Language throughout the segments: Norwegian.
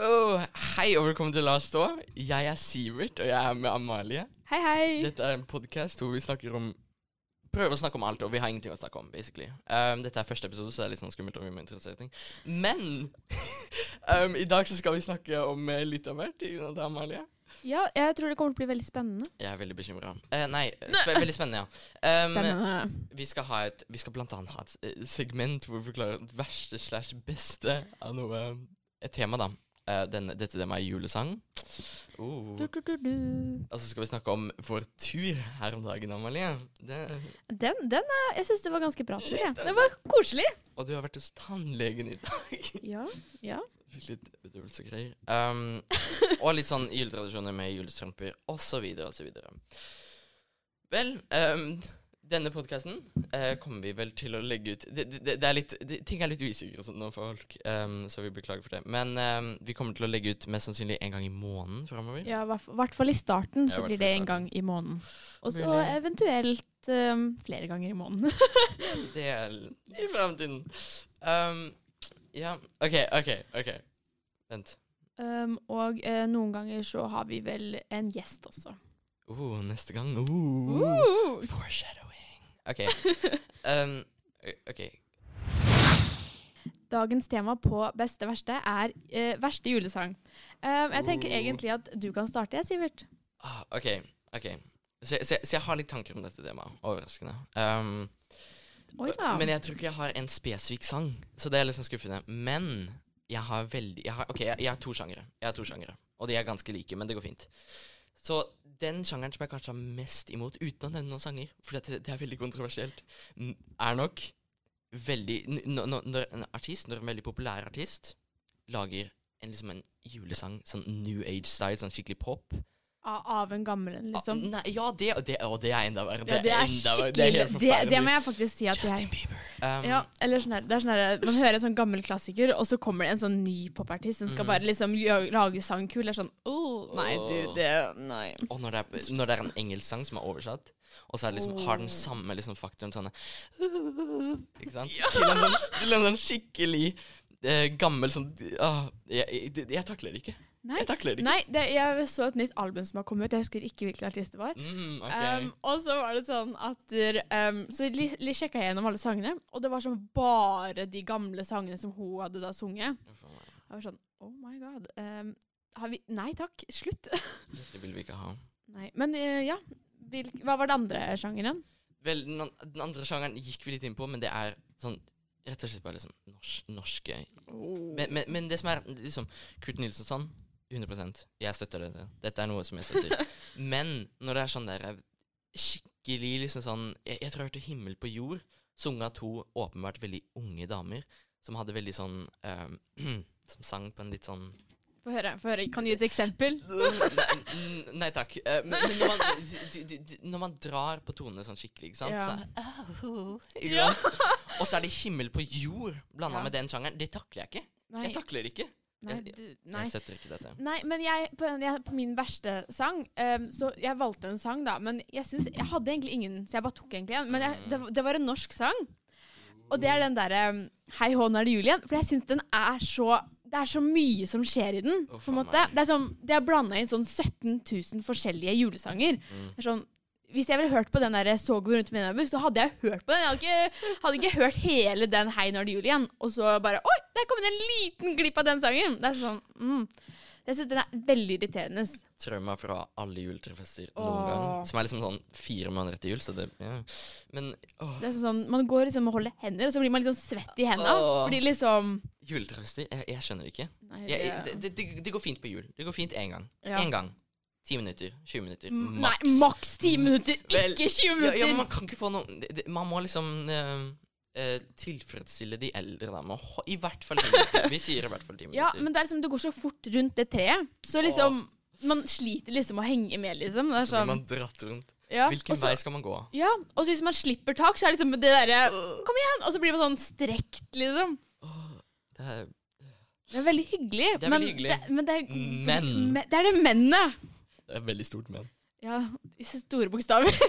Åh, hei og velkommen til La oss stå. Jeg er Sivert, og jeg er med Amalie. Hei, hei. Dette er en podkast hvor vi snakker om Prøver å snakke om alt, og vi har ingenting å snakke om. basically. Um, dette er første episode, så det er litt sånn skummelt. om vi må interessere ting. Men um, i dag så skal vi snakke om eh, litt av hvert. Amalie? Ja, jeg tror det kommer til å bli veldig spennende. Jeg er veldig bekymra. Uh, nei, sp veldig spennende, ja. Um, Spennende. Vi skal, ha et, vi skal blant annet ha et eh, segment hvor vi forklarer det verste slash beste av noe Et tema, da. Denne, dette temaet er julesang. Uh. Du, du, du. Og så skal vi snakke om vår tur her om dagen, Amalie. Det, Den, den er, jeg syns det var ganske bra tur. jeg. Det var koselig. og du har vært hos tannlegen i dag. Ja, ja. Litt bedøvelsesgreier. Um, og litt sånn juletradisjoner med julestrømper osv. osv. Vel, um, denne podkasten kommer vi vel til å legge ut det, det, det er litt, Ting er litt usikre sånn nå for folk, um, så vi beklager for det. Men um, vi kommer til å legge ut mest sannsynlig en gang i måneden framover. ja I hvert fall i starten Ja, så blir det en gang i måneden. Og så eventuelt um, flere ganger i måneden. Det er i fremtiden. Um, ja, OK, OK. ok Vent. og uh, noen ganger så har vi vel en gjest også. Oh, neste gang. Oh, Uh. Foreshadowing. OK. Um, okay. Dagens tema på beste verste er eh, verste julesang. Um, jeg tenker Oh. egentlig at du kan starte, jeg, Sivert. Ah, OK. ok så, så, så jeg har litt tanker om dette temaet. Overraskende. Um, Oi da. men jeg tror ikke jeg har en spesifikk sang, så det er liksom skuffende. Men jeg har veldig jeg har, OK, jeg, jeg har to sjangere. Jeg har to sjangere, Og de er ganske like, men det går fint. Så den sjangeren som jeg kanskje har mest imot, uten å nevne noen sanger, for det, det er veldig kontroversielt, er nok veldig Når en artist, når en veldig populær artist lager en, liksom en julesang, sånn New Age-style, sånn skikkelig pop Av, en gammel en, liksom. Ah, nei, ja, det, det, å, det er enda verre. Ja, det er enda verre. Det er det, det må jeg faktisk si at Justin er. Bieber. Um, Ja, eller sånn her, det er sånn her, Man hører en sånn gammel klassiker, og så kommer det en sånn ny popartist som skal mm. bare liksom lage sangkul. Det er sånn oh, Nei, du, det Nei. Og når det, er, når det er en engelsk sang som er oversatt, og så det liksom, har den samme liksom, faktoren sånn Ikke sant? Til, en sånn, til en sånn skikkelig gammel sånn ah, jeg, jeg, jeg takler det ikke. Nei, Jeg takler det ikke. nei det, jeg så et nytt album som har kommet ut. Jeg husker ikke hvilken artist det var. Mm, okay. Um, og så var det sånn at um, Så li, li sjekka jeg gjennom alle sangene, og det var sånn bare de gamle sangene som hun hadde da sunget. Jeg var sånn Oh my god. Um, har vi Nei takk, slutt. Dette vil vi ikke ha. nei. Men uh, ja. Hva var den andre sjangeren? Vel, den andre sjangeren gikk vi litt inn på, men det er sånn rett og slett bare liksom norsk, norske men, men, men det som er liksom Kurt Nilsson sånn 100% Jeg støtter dette. Dette er noe som jeg støtter. men når det er sånn der skikkelig liksom sånn Jeg, jeg tror jeg hørte 'Himmel på jord' sunget av to åpenbart veldig unge damer som hadde veldig sånn eh, Som sang på en litt sånn Få høre. få høre. Kan du gi et eksempel? nei, takk. Eh, men, når, man, når man drar på tonene sånn skikkelig, ikke sant Ja. så, oh, Ja. Og så er det 'Himmel på jord' blanda Ja. med den sjangeren. Det takler jeg ikke. Nei, Jeg takler ikke. nei, du, nei. Jeg støtter ikke dette. Nei, men jeg, på, jeg, på min verste sang um, Så jeg valgte en sang, da. Men jeg synes, jeg hadde egentlig ingen, så jeg bare tok egentlig en. Men jeg, det, det var en norsk sang. Og det er den derre um, Hei hå, nå er det jul igjen. For jeg syns den er så Det er så mye som skjer i den. Oh, på en måte. Det er sånn, De har blanda inn sånn 17 000 forskjellige julesanger. Mm. Det er sånn hvis jeg ville hørt på den der Så går vi rundt med en buss, så hadde jeg hørt på den. Jeg hadde ikke, hadde ikke hørt hele den Hei, nå er det jul igjen. Og så bare Oi, der kom det en liten glipp av den sangen! Det er sånn mm. Jeg syns den er veldig irriterende. Trauma fra alle juletrefester noen gang. Som er liksom sånn fire måneder etter jul, så det ja. Men åh, Det er som sånn, Man går liksom og holder hender, og så blir man litt sånn svett i hendene. Åh. Fordi liksom juletrefester jeg, jeg skjønner det ikke. Nei, Jeg, det, det, det, det går fint på jul. Det går fint én gang. Ja. Gang. Ti minutter. 20 minutter. Maks. Nei, maks ti minutter, ikke 20 minutter! ja, men man kan ikke få noe det, det, Man må liksom eh, eh, tilfredsstille de eldre, da. Med å ha I hvert fall ti minutter. Vi sier i hvert fall ti minutter. Ja, men det er liksom, du går så fort rundt det treet. Så liksom Man sliter liksom å henge med, liksom. Det er så blir sånn, man dratt rundt. ja. Hvilken også, vei skal man gå? Ja, og hvis man slipper tak, så er det liksom det derre Kom igjen! Og så blir man sånn strekt, liksom. Åh, det er Det er veldig hyggelig. Det er men veldig hyggelig. Det, men det er, Men. me- Det er det mennet. Det er veldig stort men. Ja, i store bokstaver.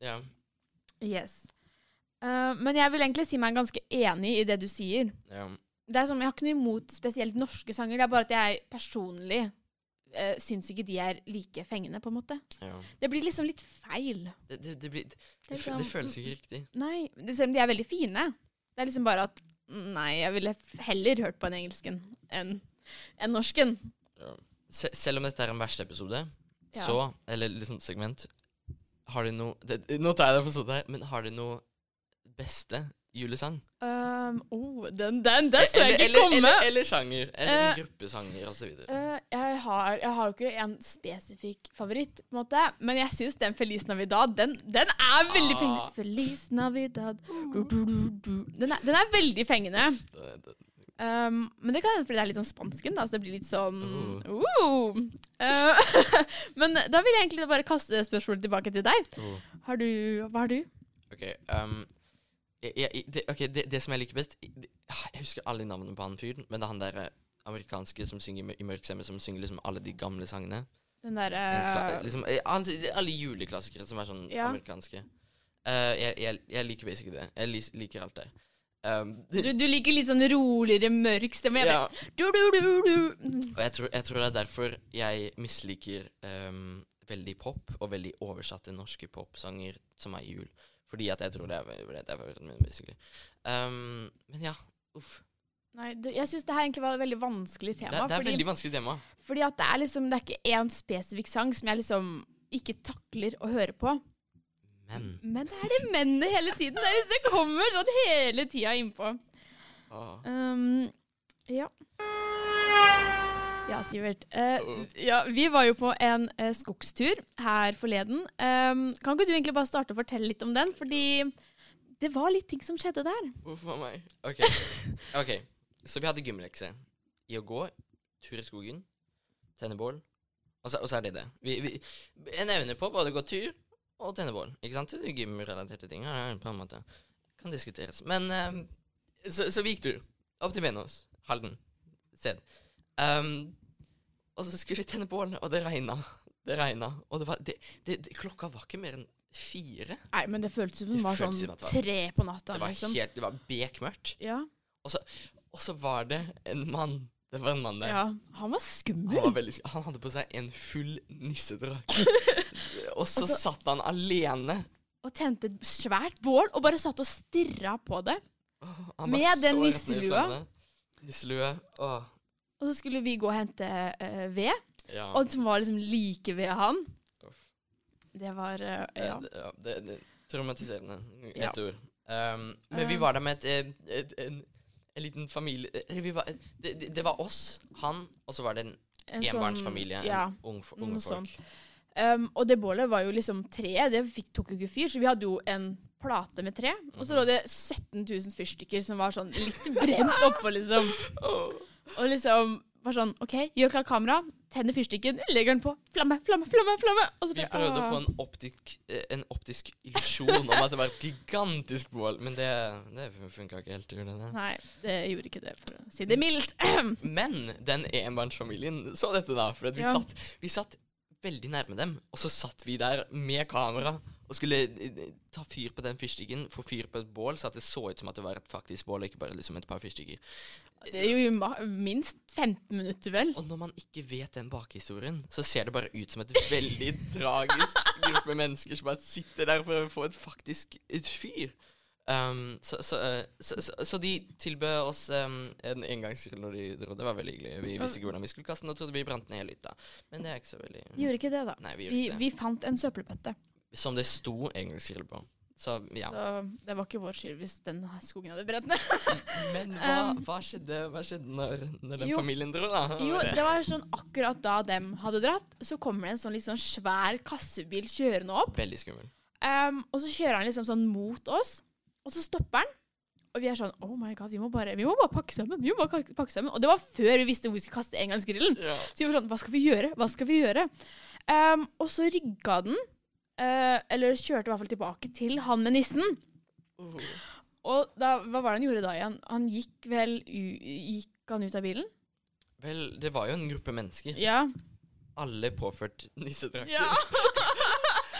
Ja. Yes. Uh, men jeg vil egentlig si meg ganske enig i det du sier. ja. det er som, Jeg har ikke noe imot spesielt norske sanger, det er bare at jeg personlig uh, syns ikke de er like fengende, på en måte. Ja. Det blir liksom litt feil. Det, det, det, blir, det, sånn- føles ikke riktig. Nei, det, selv om de er veldig fine. Det er liksom bare at Nei, jeg ville heller hørt på en engelsken enn en norsken. Se, selv om dette er en verste episode, Ja. så Eller liksom segment Har du noe det, Nå tar jeg det på sotet her, men har du noe beste julesang? Um, oh, den, den, den så jeg ikke eller, komme! eller, eller sjanger. Eller Eh, gruppesanger, osv. Uh, jeg, har, jeg har jo ikke en spesifikk favoritt, på en måte. Men jeg syns den Feliz Navidad, den, den er veldig Ah. fengende. Feliz Navidad du, du, du, du. Den, er, den er veldig fengende. Um, men det kan hende fordi det er litt sånn spansken, da, så det blir litt sånn uh. Uh. Men da vil jeg egentlig bare kaste det spørsmålet tilbake til deg. Har du, hva har du? OK. Um, jeg, jeg, det, okay det, det som jeg liker best det, Jeg husker alle navnene på han fyren, men det er han der eh, amerikanske som synger i mør- mørk stemme, som synger liksom alle de gamle sangene. Den derre En liksom, eh, alle juleklassikere som er sånn Ja. amerikanske. Eh, jeg, jeg liker basically det. Jeg liker alt det. Um, du, du liker litt sånn roligere, mørk stemme. Jeg ja. Og jeg tror, jeg tror det er derfor jeg misliker um, veldig pop, og veldig oversatte norske popsanger som er jul. Fordi at jeg tror det er, det er favoritten min, basically. Um, men ja, uff. Nei, det, jeg syns det her egentlig var et veldig vanskelig tema. Det, det er fordi, veldig vanskelig tema. fordi at det er liksom Det er ikke én spesifikk sang som jeg liksom ikke takler å høre på. Men Men det er det mennene hele tiden. Det er disse kommer sånn hele tida innpå. Ah. Um, ja. Ja, Sivert. Oh. ja, vi var jo på en uh, skogstur her forleden. Um, kan ikke du egentlig bare starte å fortelle litt om den? Fordi det var litt ting som skjedde der. Hvorfor meg? OK. ok, Så vi hadde gymlekse i å gå tur i skogen, tenne bål, og så, og så er det det. Vi, vi, en evne på både å gå tur og tenne bål. Ikke sant? Det er gymrelaterte ting. Ja, på en måte. Kan diskuteres. Men um, så, så vi gikk tur. Opp til Venås. Halden. Sted. Um, og så skulle vi tenne bål, og det regna. Det regna. Og det var, det, det, klokka var ikke mer enn fire. Nei, men det føltes som Det var sånn som var- tre på natta. Det var liksom. helt, det var bekmørkt. Ja. Og så var det en mann. Det var en mann der. ja. Han var Han, skummel. var veldig, han hadde på seg en full nissedrakt. og så Altså- satt han alene. Og tente et svært bål og bare satt og stirra på det. Oh, Med den nisselua. Nisselue. Oh. Og så skulle vi gå og hente uh, ved, ja. og som var liksom like ved han. Uff. Det var eh, Eh, Ja. det, ja, det, det, traumatiserende. Ja. Ord. Um, men vi Um. var der med et, et, et, en, en liten familie var, det, var oss, han, og så var det en En sånn- enbarnsfamilie. Ja. En ung, unge folk. Um, og det bålet var jo liksom tre. Det fikk, tok jo ikke fyr, så vi hadde jo en plate med tre. Og så lå det 17 000 fyrstikker som var sånn litt brent oppå, liksom. Og liksom var sånn OK, gjør klart kamera, tenner fyrstikken, legger den på. Flamme, flamme, flamme. flamme. Og så Vi prøvde å få en optisk, eh, en optisk illusjon om at det var et gigantisk bål, men det, det funka ikke helt. Gjorde det? Nei, det gjorde ikke det, for å si det mildt. Men den enbarnsfamilien så dette, da. For vi, Ja. satt, vi satt veldig nærme dem, og så satt vi der med kamera og skulle eh, ta fyr på den fyrstikken, få fyr på et bål, så at det så ut som at det var et faktisk bål, og ikke bare liksom et par fyrstikker. Det er jo minst 15 minutter, vel. Og når man ikke vet den bakhistorien, så ser det bare ut som et veldig tragisk gruppe mennesker som bare sitter der for å få et faktisk et fyr. Um, så, så, eh, så, så, så de tilbød oss um, en engangsgrill når de dro. Det var veldig hyggelig. Vi visste ikke hvordan vi skulle kaste den, og trodde vi brant ned hele hytta. Men det er ikke så veldig Gjorde ikke det, da. Nei, vi Vi, det. vi fant en søppelbøtte. Som det sto engangsgrill på. Så ja. Så det var ikke vår skyld hvis den skogen hadde brent ned. Men hva, Um, hva skjedde, hva skjedde når, når den jo. familien dro, da? Jo, det var sånn akkurat da dem hadde dratt, så kommer det en sånn litt sånn svær kassebil kjørende opp. Veldig skummel. Um, og så kjører han liksom sånn mot oss, og så stopper han. Og vi er sånn Oh my god, vi må bare, vi må bare pakke sammen. Vi må bare pakke- sammen. Og det var før vi visste hvor vi skulle kaste engangsgrillen. Yeah. Så vi var sånn Hva skal vi gjøre? Hva skal vi gjøre? Um, og så rygga den, uh, eller kjørte i hvert fall tilbake til han med nissen. Oh. Og da, hva var det han gjorde da igjen? Han gikk vel Gikk han ut av bilen? Vel, det var jo en gruppe mennesker. Ja. Alle påført nissedrakter. Ja.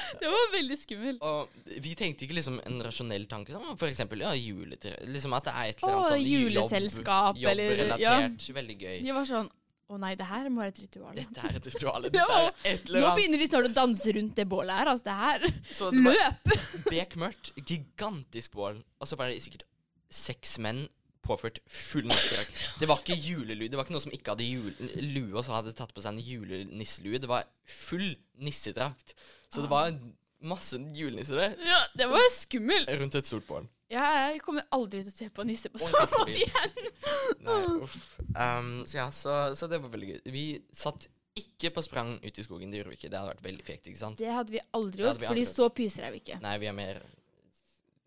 Det var veldig skummelt. Og vi tenkte ikke liksom en rasjonell tanke, som for eksempel ja, juletre. Liksom at det er et eller annet sånn juleselskap, jobb, eller- jobbrelatert. Veldig gøy. Vi var sånn Å nei, det her må være et ritual. Dette er et ritual. Ja, er et Nå eller annet. begynner de snart å danse rundt det bålet her. Altså, det her Så det Løp! bekmørkt, gigantisk bål, og så var det sikkert seks menn påført full nissedrakt. Det var ikke julelue. Det var ikke noe som ikke hadde jul lue, og så hadde tatt på seg en julenisselue. Det var full nissedrakt. Så det var masse julenisser der Ja, det var skummelt. rundt et stort bål. Jeg kommer aldri til å se på nisse på samme måte sånn igjen. Nei, uff. Um, så ja, så, så det var veldig gøy. Vi satt ikke på sprang ut i skogen. Det gjorde vi ikke. Det hadde vært veldig fekt, ikke sant? Det hadde vi aldri gjort, fordi så pyser er vi ikke. Nei, vi er mer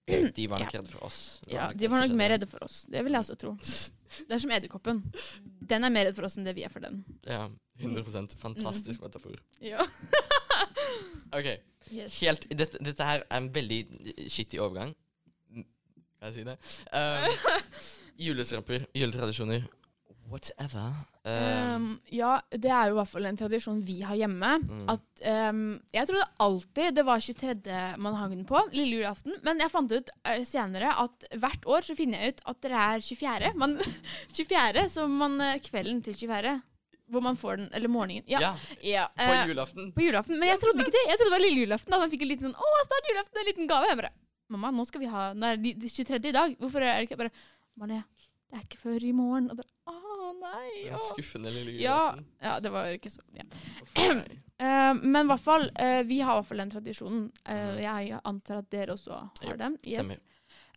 De var nok Ja. redde for oss. Ja, De var nok mer redde for oss. Det vil jeg også tro. Det er som edderkoppen. Den er mer redd for oss enn det vi er for den. Ja, 100% Fantastisk metafor. Ja. OK. Yes. Helt dette, dette her er en veldig skittig overgang. Mm, Kan jeg si det? Um, julestrømper, juletradisjoner, whatever. Um, Um, ja, det er jo i hvert fall en tradisjon vi har hjemme. Mm. At um, Jeg trodde alltid det var 23. man hang den på, lille julaften. Men jeg fant ut eh, senere at hvert år så finner jeg ut at det er 24. Man, 24 så man eh, kvelden til 24. Hvor man får den, eller morgenen. Ja. ja, ja på eh, julaften. på julaften. Men jeg trodde ikke det. Jeg trodde det var lille julaften. At man fikk en liten sånn Å, snart julaften, en liten gave. Jeg bare Mamma, nå skal vi ha Nå er det 23. i dag. Hvorfor er det ikke bare Marie, det er ikke før i morgen. Og bare Å, nei. En skuffende lille Ja, julaften. ja, det var ikke så ja. uh. Men i hvert fall, uh, vi har i hvert fall den tradisjonen. Uh. Jeg antar at dere også har den. Yes.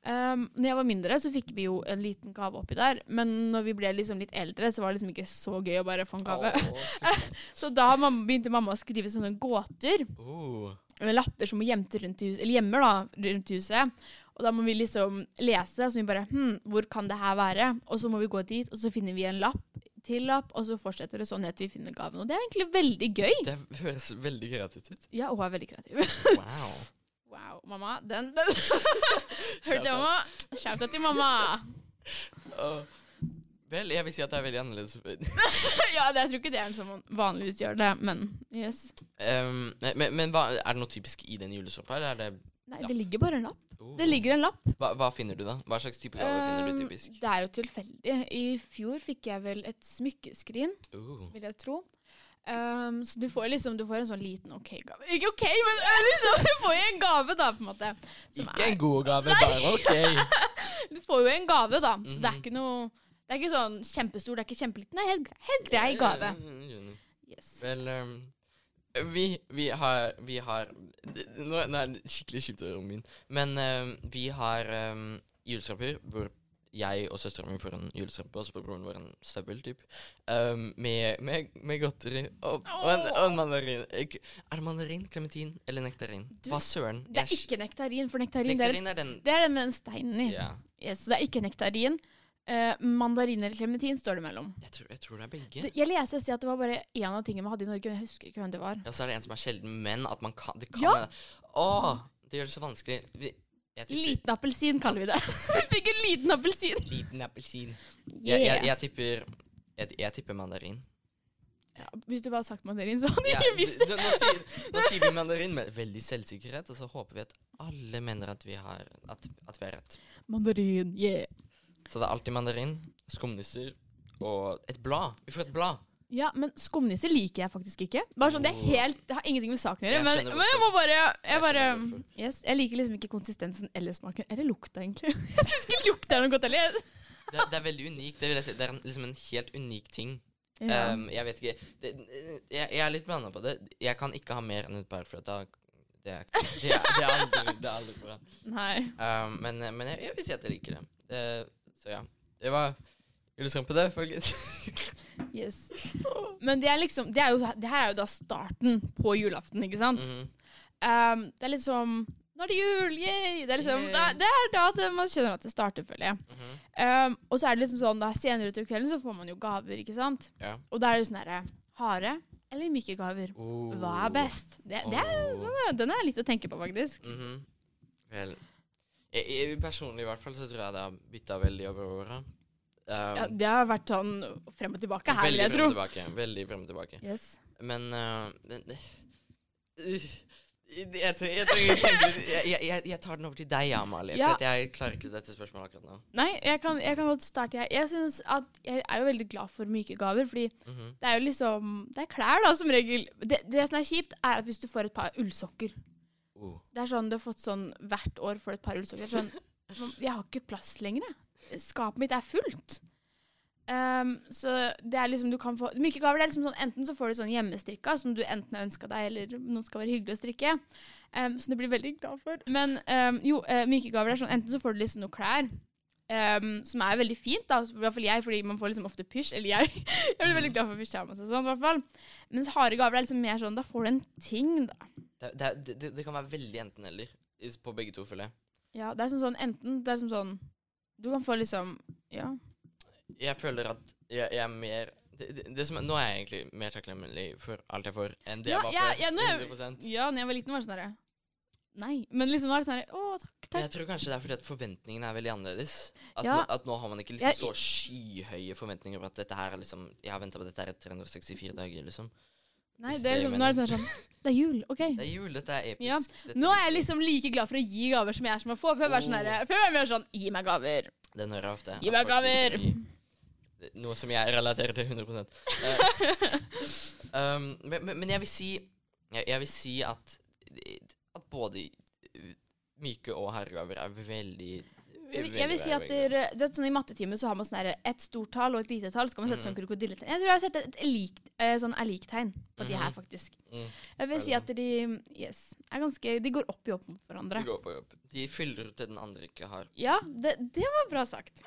Um, når jeg var mindre, så fikk vi jo en liten gave oppi der. Men når vi ble liksom litt eldre, så var det liksom ikke så gøy å bare få en gave. Oh. Så da mamma, begynte mamma å skrive sånne gåter. Oh. Med lapper som hun gjemte rundt i huset, eller gjemmer da, rundt huset. Og da må vi liksom lese, så vi bare Hm, hvor kan det her være? Og så må vi gå dit, og så finner vi en lapp til lapp, og så fortsetter det sånn helt til vi finner gaven. Og det er egentlig veldig gøy. Det høres veldig kreativt ut. Ja, og er veldig kreativ. Wow. Wow, mamma. Den, den. Hørte du, mamma? Shout-out til mamma. Uh, Vel, jeg vil si at det er veldig annerledes. ja, det, jeg tror ikke det er en sånn man vanligvis gjør det, men yes. Um, men men, hva, er det noe typisk i den julesoppa, eller er det Nei, det ligger bare en lapp. Oh. Det ligger en lapp. hva, hva finner du, da? Hva slags type gave finner du Um, typisk? Det er jo tilfeldig. I fjor fikk jeg vel et smykkeskrin, uh. vil jeg tro. Um, så du får liksom Du får en sånn liten OK-gave. Ikke OK, men liksom, du får jo en gave, da, på en måte. Ikke en god gave, bare OK. Du får jo en gave, da. Så det er Mhm. ikke noe Det er ikke sånn kjempestor, det er ikke kjempeliten. Det er helt, helt grei gave. Mm, Yes. Vel, um, vi, vi har, vi har Nå nå er det skikkelig kjipt å høre om min, men uh, vi har um, julestrømper hvor jeg og søstera mi får en julestrømpe, og så får broren vår en støvel, typ. Um, med, med, med godteri og, og, en, og en mandarin. Er det mandarin, klementin eller nektarin? Du, Hva søren? Det er ikke nektarin, for nektarin, det, er, er den det er den med den steinen i. Ja. Yes, så det er ikke nektarin. Uh, mandarin eller klementin står det mellom. Jeg tror, jeg tror det er begge. Det, jeg leste et sted at det var bare én av tingene vi hadde i Norge, men jeg husker ikke hvem det var. Ja, så er det en som er sjelden, men at man kan Det kan Ja. Åh, det gjør det så vanskelig. Vi, Liten appelsin kaller vi det. Fikk en liten appelsin. Liten appelsin. Yeah. Jeg, jeg, jeg tipper jeg, jeg tipper mandarin. Ja, hvis du bare hadde sagt mandarin, så hadde jeg ikke visst det. nå, nå, sier, nå sier vi mandarin med veldig selvsikkerhet, og så håper vi at alle mener at vi har At, at vi har rett. Mandarin, yeah. Så det er alltid mandarin, skumnisser og et blad. Vi får et blad. Ja, men skumnisser liker jeg faktisk ikke. Bare sånn, Det er helt, det har ingenting med saken å gjøre. Men, men jeg må bare Jeg, bare, yes, jeg liker liksom ikke konsistensen eller smaken. Eller lukta, egentlig. Jeg syns ikke lukta er noe godt heller. Det, det er veldig unikt. Det, vil jeg si. det er liksom en helt unik ting. Ja. Um, jeg vet ikke det, jeg, jeg er litt blanda på det. Jeg kan ikke ha mer enn et par, for da det er, det, er, det, er aldri, det er aldri bra. Nei. Um, men men jeg, jeg vil si at jeg liker det. det så ja. Det var på det, folkens. Yes. Men det er liksom det, er jo, det her er jo da starten på julaften, ikke sant? Mhm. Um, det er liksom Nå er det jul! Yay! Det er liksom yeah. det, det er da at man skjønner at det starter, føler jeg. Mhm. Um, og så er det liksom sånn da senere til kvelden så får man jo gaver, ikke sant? Ja. Og da er det sånn herre Harde eller myke gaver? Hva er best? Det, det er, Oh. den, er, den er litt å tenke på, faktisk. Mhm. Vel jeg, jeg, Personlig i hvert fall så tror jeg det har bytta veldig over åra. Um, Ja, det har vært sånn frem og tilbake her, vil jeg tro. tilbake. Veldig frem og tilbake. Yes. Men, uh, men uh, Jeg, tror- jeg, jeg, jeg, tar den over til deg, Amalie. Ja. For jeg klarer ikke dette spørsmålet akkurat nå. Nei, jeg kan, kan godt starte, jeg. Jeg, synes at jeg er jo veldig glad for myke gaver, fordi Mhm. det er jo liksom Det er klær, da, som regel. Det, det som er kjipt, er at hvis du får et par ullsokker oh. Det er sånn du har fått sånn hvert år for et par ullsokker. Er Sånn, jeg har ikke plass lenger. Skapet mitt er fullt. Um, så det er liksom du kan få Myke gaver det er liksom sånn Enten så får du sånn hjemmestrikka, som du enten har ønska deg, eller noen skal være hyggelig å strikke. Um, som du blir veldig glad for. Men um, jo, uh, myke gaver er sånn Enten så får du liksom noen klær. Um, som er veldig fint, da, i hvert fall jeg, fordi man får liksom ofte pysj. Eller jeg. jeg blir veldig glad for pysjamas og sånn, i hvert fall. Mens harde gaver er liksom mer sånn Da får du en ting, da. Det, det, det, det- det kan være veldig enten-eller is- på begge to, føler jeg. Ja, det er sånn, sånn enten Det er som sånn Du kan få liksom Ja. Jeg føler at jeg, jeg er mer det, det, det som, er- Nå er jeg egentlig mer takknemlig for alt jeg får, enn det Ja, jeg var ja, før. ja, nå er- 100%. Ja, når jeg var liten, var det sånn herre Nei. Men liksom er det sånn herre Å, takk, Men takk. jeg tror kanskje det er fordi at forventningene er veldig annerledes. At, Ja. nå, at nå har man ikke liksom Jeg- så skyhøye forventninger på at dette her er liksom Jeg har venta på dette her i 364 dager, liksom. Nei, det er det er nå er det sånn Det er jul, OK. Det er jul, dette er episk. Ja, Dette Nå er jeg liksom like glad for å gi gaver som jeg er som å få. Før var jeg sånn sånn Gi meg gaver. Den hører jeg ofte. Gi meg gaver. det- Noe som jeg relaterer til 100 Eh, um, men, men, jeg vil si jeg, vil si at At både myke og herregaver er veldig Jeg, jeg vil si at der, du vet, sånn I mattetimen så har man sånn et stort tall og et lite tall. Så kan man sette mm. sånn krokodilletegn. Jeg tror jeg har sett et lik, eh, sånn lik-tegn på de her, Mhm. faktisk. Mm. Jeg vil si at de yes, er ganske De går opp i opp mot hverandre. De går opp i opp. De fyller ut det den andre ikke har. Ja, det, det var bra sagt.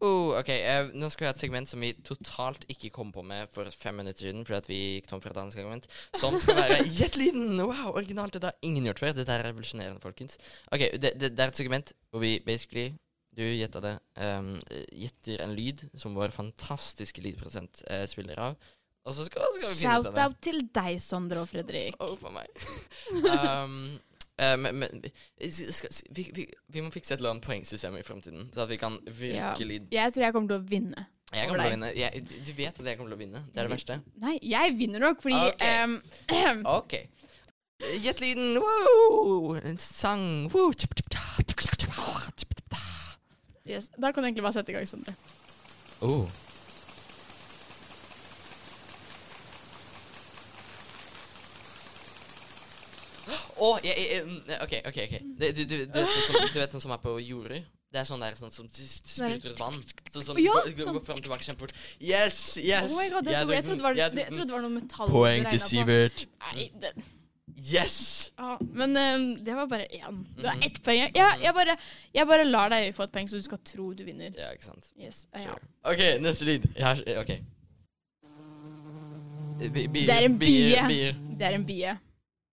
Oh, ok, uh, Nå skal vi ha et segment som vi totalt ikke kom på med for fem minutter siden. Fordi at vi gikk tom for et annet segment. Som skal være Gjett lyden! Wow, originalt. Dette har ingen gjort før. Dette er revolusjonerende, folkens. Ok, det, det, det er et segment hvor vi basically Du gjetta det. Um, gjetter en lyd som vår fantastiske lydprosent uh, spiller av. Og så skal, skal vi finne ut av det. Shout-out til deg, Sondre og Fredrik. Oh, for meg. um, eh, men, men skal, vi, vi, vi må fikse et eller annet poengsystem i fremtiden, så at vi kan Ja. virkelig Jeg tror jeg kommer til å vinne. Jeg kommer til å vinne. Jeg, du vet at jeg kommer til å vinne. Det er det verste. Nei, jeg vinner nok, fordi Ok. ehm, OK. Gjett lyden. Wow! En sang. Wow! yes, Da kan du egentlig bare sette i gang, Sondre. Oh. Å, jeg, jeg, jeg- OK, OK. ok Du, du, du, du, vet sånn som, du vet sånn som er på jorder? Det er sånn der sånn som s- spruter ut vann. Sånn som Ja, går, går, sånn. frem og tilbake kjempefort. Yes! Yes! Oh my god, jeg, er jeg, tok trodde det den, var, jeg det, tok jeg den. trodde det var noe metall Poeng til. Sivert. Nei, det, Yes! ja, men ehm, det var bare én. Du har Mhm. ett poeng. Jeg, jeg, bare, jeg bare lar deg få et poeng, så du skal tro du vinner. Ja, ikke sant. Yes, eh, ja. Sure. OK, neste lyd. Jeg har, OK. Bi- bier, Det er en bier, bier. Det er en bie.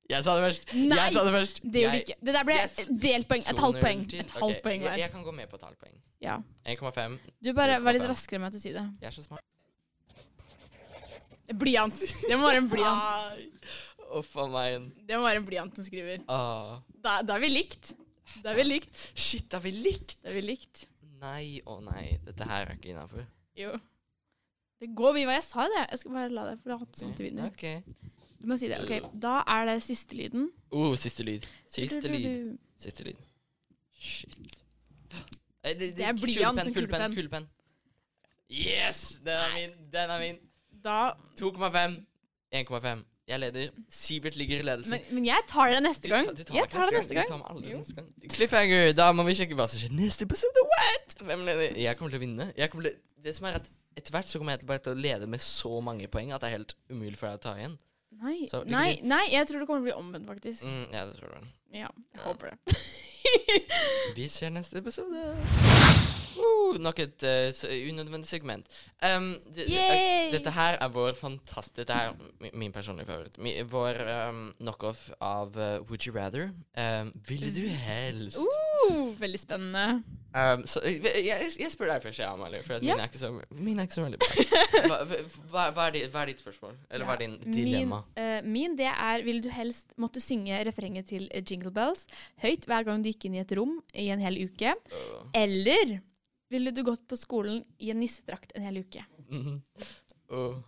Jeg sa det først. Nei, jeg sa det først. Det gjorde du ikke. Det der ble Yes. delt poeng. Et 2-0 halvt poeng. Et halvt okay, poeng jeg, hver. jeg kan gå med på et halvt poeng. Ja. 1,5. Du bare vær litt raskere med å si det. Jeg er så smart. Blyant. Det må være en blyant. Uff a meg. Det må være en blyant som skriver. Ah. Da, da er vi likt. Da er vi likt. Shit, har vi likt? Da er vi likt. Nei og nei. Dette her er ikke innafor. Jo. Det går mye hva jeg sa det. Jeg skal bare la deg få late som du vinner. Ok. Du må si det. Ok, Da er det siste lyden. Oh, siste lyd. Siste lyd. Siste lyd. Shit. Eh, Det er blyant som kulepenn. kulepenn. Kulepenn. Yes! Den er min. Den er min. Da 2,5. 1,5. Jeg leder. Sivert ligger i ledelsen. men, men jeg tar det neste gang. Du tar- Jeg tar det neste Du gang. meg aldri Jo. neste gang. Cliffhanger. Da må vi sjekke hva som skjer neste episode. What? Hvem leder? Jeg kommer til å vinne. Jeg kommer til, det som er at etter hvert så kommer jeg til bare til å lede med så mange poeng at det er helt umulig for deg å ta igjen. Nei, Så, nei, nei, jeg tror det kommer til å bli omvendt, faktisk. Mm, ja, det tror du. Ja, jeg Ja. håper det. Vi ser neste episode. Uh, nok et uh, unødvendig segment. Um, dette her er vår fantastiske Dette er mi- min personlige favoritt. Mi, vår um, knockoff av uh, Would You Rather. Um, ville du helst? Uh, veldig spennende. Um, så jeg, jeg, spør deg først, jeg, Amalie, for at Ja. min, er ikke så, min er ikke så veldig bra. Hva, hva, er ditt, hva er ditt spørsmål? Eller hva er din dilemma? Min, uh, min det er Vil du helst måtte synge refrenget til eh, Jingle Bells høyt hver gang du gikk inn i et rom i en hel uke? Uh, Eller ville du gått på skolen i en nissedrakt en hel uke? Uh.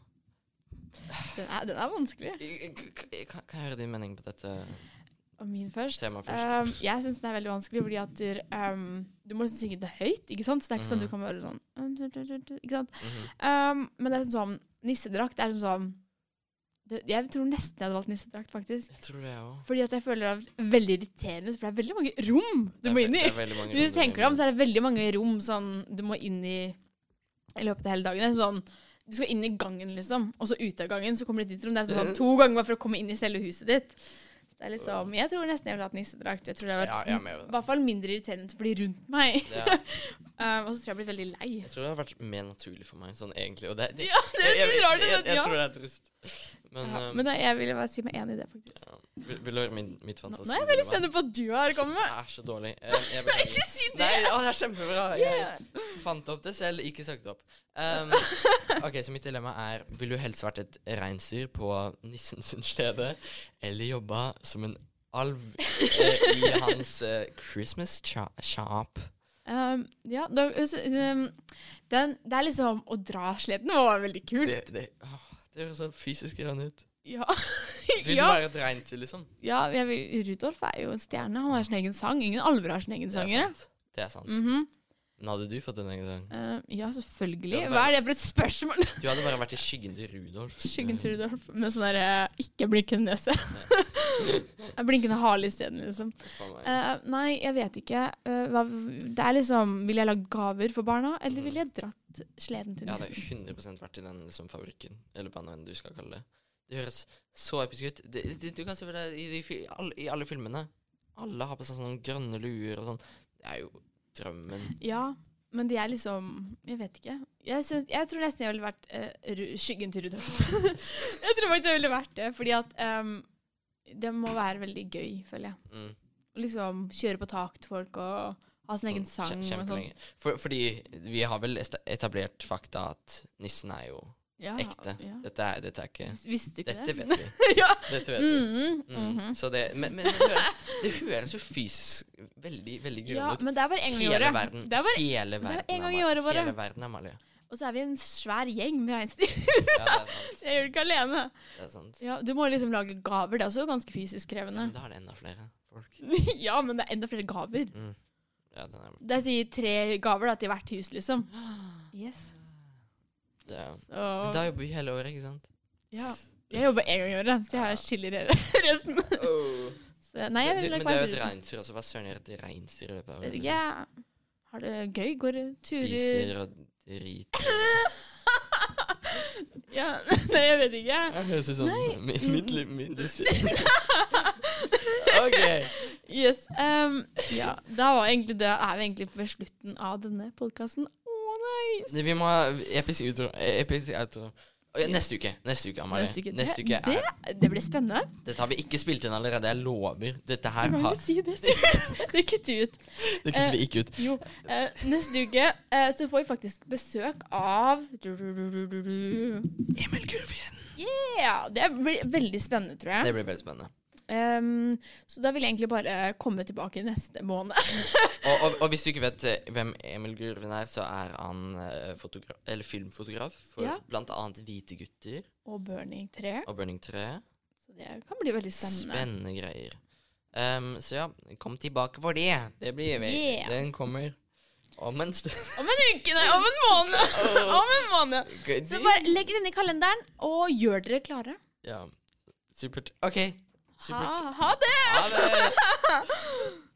Den er, den er vanskelig. Kan kan jeg høre din mening på dette Og min først. Tema først? Um, jeg syns den er veldig vanskelig, fordi at du, um, du må liksom synge det høyt. ikke sant? Så det er ikke sånn Mhm. du kan være sånn Ikke sant? Mhm. Um, men det er sånn sånn nissedrakt er sånn det, Jeg tror nesten jeg hadde valgt nissedrakt, faktisk. Jeg tror det, også. Fordi at jeg føler det er veldig irriterende, for det er veldig mange rom du må inn i. Hvis du tenker deg om, så er det veldig mange rom sånn, du må inn i i løpet av hele dagen. Det sånn, du skal inn i gangen, liksom, og så ut av gangen, så kommer du ditt rom. Det er sånn to ganger bare for å komme inn i selve huset ditt. Det er liksom, Jeg tror nesten jeg ville hatt nissedrakt. Jeg tror det hadde vært på i hvert fall mindre irriterende å bli rundt meg. Ja, Um, og så tror jeg jeg blir veldig lei. jeg tror det har vært mer naturlig for meg, sånn egentlig. Og det, det, Ja, det er litt rart, jeg, jeg, jeg, jeg ja. tror det er trist. Men, ja, um, men da, jeg ville bare si meg enig i det, faktisk. ja. vil, vil du høre min, mitt fantasi? nå er jeg veldig spent på hva du har kommet med. Det er så dårlig. Jeg. Ikke si det! Nei, å, det er kjempebra. Jeg fant opp det selv, ikke søkt opp. Um, ok, Så mitt dilemma er Vil du helst vært et reinsdyr på nissen sin slede, eller jobba som en alv eh, i hans eh, Christmas shop? Um, ja, da, um, den, det er liksom Å dra sleden var veldig kult. Det, det, åh, det høres så fysisk grann ut. Ja. Vil ja. være et reinsdyr, liksom? ja jeg vil, Rudolf er jo en stjerne. Han har sin egen sang. Ingen alver har sin egen sang. Det er sant. Det er sant. Mhm. Men hadde du fått en egen sang? Uh, ja, selvfølgelig. Bare, Hva er det for et spørsmål? Du hadde bare vært i skyggen til Rudolf. Skyggen til Rudolf med sånn derre ikke-blinkende nese. Blinkende hale isteden, liksom. Uh, nei, jeg vet ikke. Uh, hva, det er liksom Vil jeg lage gaver for barna, eller vil jeg dratt sleden til Jeg hadde nissen? 100 vært i den liksom, fabrikken, eller hva enn du skal kalle det. Det høres så episk ut. Det, det, du kan se for deg i, de, i, alle, i alle filmene. Alle har på seg sånne grønne luer og sånn. Det er jo drømmen. Ja, men de er liksom Jeg vet ikke. Jeg, synes, jeg tror nesten jeg ville vært uh, skyggen til Rudolf. jeg tror faktisk jeg ville vært det, fordi at ehm, det må være veldig gøy, føler jeg. Mm. Liksom kjøre på tak til folk og ha sin egen sang og sånn. For, fordi vi har vel etablert fakta at nissen er jo Ja, ekte. Ja. Dette, er, dette er ikke Visste du ikke Dette det? vet vi. ja. Dette vet vi. Mhm, Mm. mhm. Så det, men, men det, høres, det høres jo fysisk veldig veldig Ja, grønn ut. men det er bare en gang i Hele året. verden. Hele er verden, en gang i året bare. Hele verden, Amalie. Og så er vi en svær gjeng med reinsdyr. Ja, jeg gjør det ikke alene. Det er sant. Ja, du må liksom lage gaver. Det er også ganske fysisk Ja, krevende. men da er det enda flere folk. ja, men det er enda flere gaver. Mm. Ja, den er Det er sier tre gaver da, til hvert hus, liksom. Yes. er, Så Men da jobber vi hele året, ikke sant? ja. Jeg jobber én gang i året, så jeg har chilligere resten. Oh. Så, nei, jeg du, men det er jo et reinsdyr også. Hva søren gjør et reinsdyr i løpet av året? Liksom. jeg har det gøy. Går det turer Spiser og driter. Ja, Nei, jeg vet ikke. Jeg høres ut som mitt, mi- mitt liv, min. OK. Yes. Um, ja, da var egentlig det, er vi egentlig ved slutten av denne podkasten. Å, nice! Vi må ha episk outro. Episk outro. Neste uke. Neste uke, Amalie. Neste uke. Neste det, uke er det, det blir spennende. Dette har vi ikke spilt inn allerede, jeg lover. Dette her har si det. Det kutter ut. Det kutter vi ikke ut. Jo, eh, neste uke eh, så får vi faktisk besøk av. Emil Gurvin. Yeah! Det blir veldig spennende, tror jeg. Det blir veldig spennende. Ehm, så da vil jeg egentlig bare komme tilbake neste måned. Og, og, og hvis du ikke vet eh, hvem Emil Gurven er, så er han eh, eller filmfotograf for Ja. annet Hvite gutter Og Burning 3. og Burning 3. Så det kan bli veldig spennende. Spennende greier. Um, så ja, kom tilbake for det. Det blir vi. Yeah. Den kommer om en stund. Om en uke, nei, om en måned! om en måned. Så bare legg den i kalenderen, og gjør dere klare. Ja. Supert. OK. Ha, ha det! Ha det!